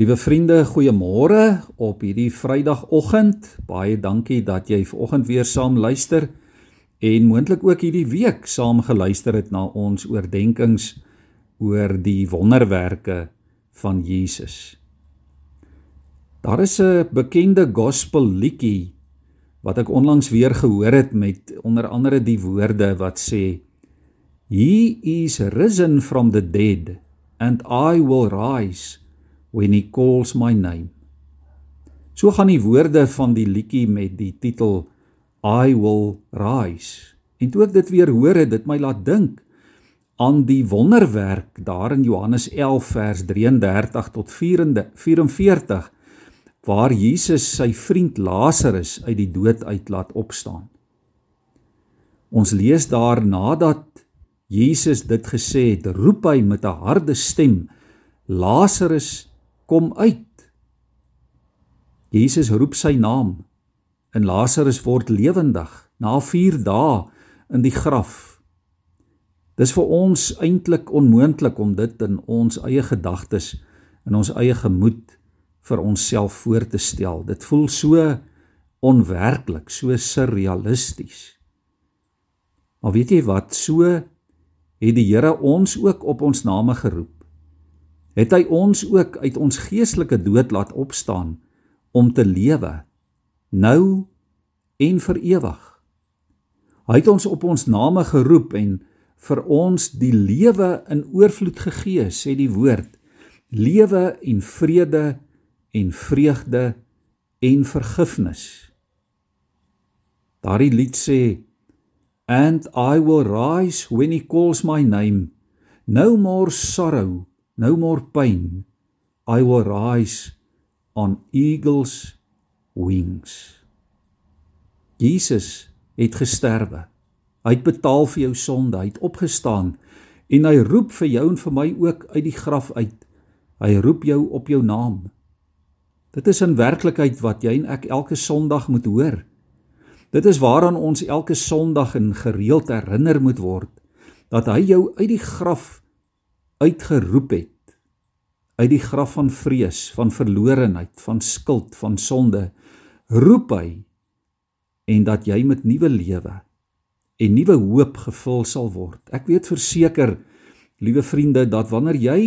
Liewe vriende, goeiemôre op hierdie Vrydagoggend. Baie dankie dat jy vanoggend weer saam luister en moontlik ook hierdie week saam geluister het na ons oordeenkings oor die wonderwerke van Jesus. Daar is 'n bekende gospel liedjie wat ek onlangs weer gehoor het met onder andere die woorde wat sê He is risen from the dead and I will rise when he calls my name. So gaan die woorde van die liedjie met die titel I will rise. En toe ek dit weer hoor het dit my laat dink aan die wonderwerk daar in Johannes 11 vers 33 tot 44 waar Jesus sy vriend Lazarus uit die dood uit laat opstaan. Ons lees daar nadat Jesus dit gesê het, roep hy met 'n harde stem: Lazarus, kom uit. Jesus roep sy naam en Lazarus word lewendig na 4 dae in die graf. Dis vir ons eintlik onmoontlik om dit in ons eie gedagtes in ons eie gemoed vir onsself voor te stel. Dit voel so onwerklik, so surrealisties. Maar weet jy wat? So het die Here ons ook op ons name geroep het hy ons ook uit ons geestelike dood laat opstaan om te lewe nou en vir ewig. Hy het ons op ons name geroep en vir ons die lewe in oorvloed gegee, sê die woord. Lewe en vrede en vreugde en vergifnis. Daardie lied sê and I will rise when he calls my name no more sorrow no more pain. I will rise on eagles wings. Jesus het gesterwe. Hy het betaal vir jou sonde, hy het opgestaan en hy roep vir jou en vir my ook uit die graf uit. Hy roep jou op jou naam. Dit is in werklikheid wat jy en ek elke Sondag moet hoor. Dit is waaraan ons elke Sondag in gereeld herinner moet word dat hy jou uit die graf uitgeroep het uit die graf van vrees, van verlorenheid, van skuld, van sonde, roep hy en dat jy met nuwe lewe en nuwe hoop gevul sal word. Ek weet verseker, liewe vriende, dat wanneer jy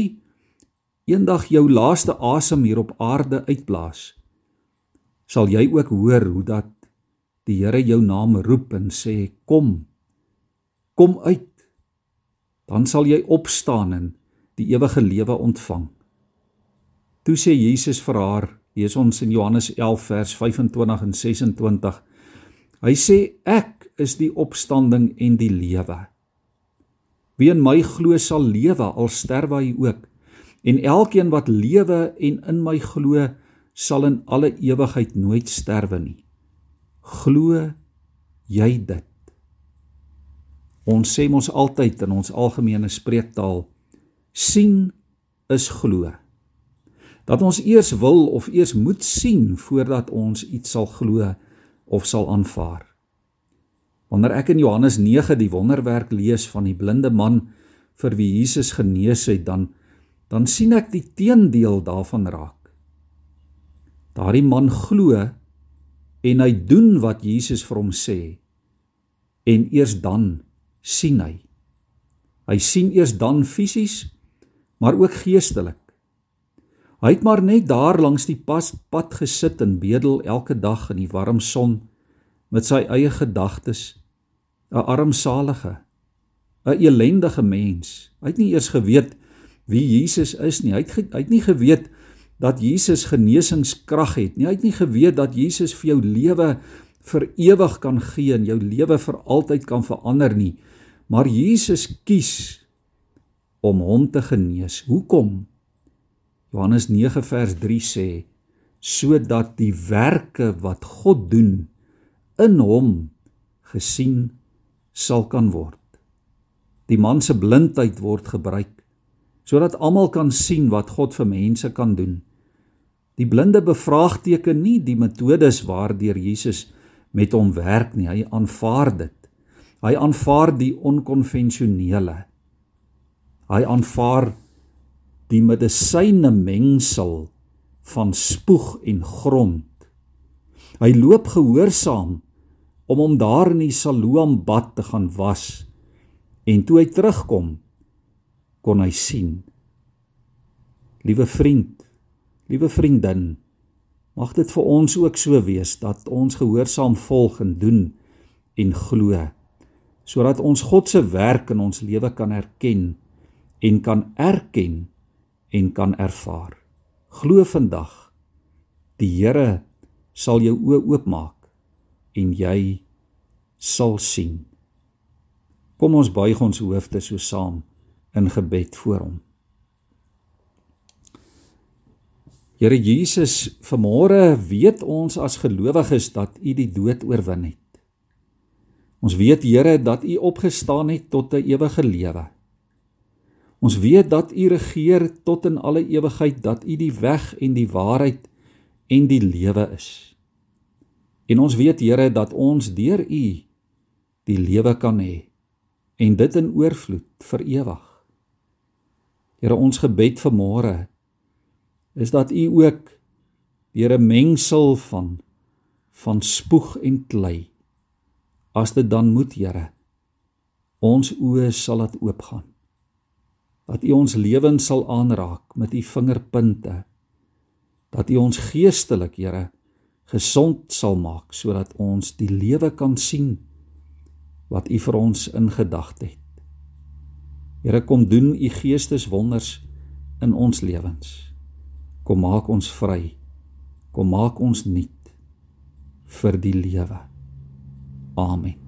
eendag jou laaste asem hier op aarde uitblaas, sal jy ook hoor hoe dat die Here jou naam roep en sê kom. Kom uit. Dan sal jy opstaan en die ewige lewe ontvang. Toe sê Jesus vir haar, lees ons in Johannes 11 vers 25 en 26. Hy sê ek is die opstanding en die lewe. Wie in my glo sal lewe al sterwe hy ook. En elkeen wat lewe en in my glo sal in alle ewigheid nooit sterwe nie. Glo jy dit? Ons sê mos altyd in ons algemene spreektaal sien is glo. Dat ons eers wil of eers moet sien voordat ons iets sal glo of sal aanvaar. Wanneer ek in Johannes 9 die wonderwerk lees van die blinde man vir wie Jesus genees het, dan dan sien ek die teendeel daarvan raak. Daardie man glo en hy doen wat Jesus vir hom sê en eers dan sien hy. Hy sien eers dan fisies maar ook geestelik. Hy het maar net daar langs die pas pad gesit en bedel elke dag in die warm son met sy eie gedagtes, 'n armsalige, 'n elendige mens. Hy het nie eers geweet wie Jesus is nie. Hy het hy het nie geweet dat Jesus genesingskrag het nie. Hy het nie geweet dat Jesus vir jou lewe vir ewig kan gee en jou lewe vir altyd kan verander nie. Maar Jesus kies om hom te genees. Hoekom? Johannes 9 vers 3 sê sodat die werke wat God doen in hom gesien sal kan word. Die man se blindheid word gebruik sodat almal kan sien wat God vir mense kan doen. Die blinde bevraagteken nie die metodes waardeur Jesus met hom werk nie. Hy aanvaar dit. Hy aanvaar die onkonvensionele hy aanvaar die medisyne mengsel van spoeg en grond. Hy loop gehoorsaam om hom daar in die Siloam bad te gaan was en toe hy terugkom kon hy sien. Liewe vriend, liewe vriendin, mag dit vir ons ook so wees dat ons gehoorsaam volg en doen en glo sodat ons God se werk in ons lewe kan erken en kan erken en kan ervaar. Glo vandag die Here sal jou oë oopmaak en jy sal sien. Kom ons buig ons hoofde so saam in gebed voor hom. Here Jesus, vanmôre weet ons as gelowiges dat U die dood oorwin het. Ons weet Here dat U opgestaan het tot 'n ewige lewe. Ons weet dat U regeer tot in alle ewigheid, dat U die weg en die waarheid en die lewe is. En ons weet Here dat ons deur U die lewe kan hê en dit in oorvloed vir ewig. Here ons gebed vanmôre is dat U ook deur 'n mengsel van van spoeg en klei as dit dan moet Here ons oë sal laat oopgaan dat U ons lewens sal aanraak met U vingerpunte dat U ons geestelik Here gesond sal maak sodat ons die lewe kan sien wat U vir ons in gedagte het. Here kom doen U geesteswonders in ons lewens. Kom maak ons vry. Kom maak ons nuut vir die lewe. Amen.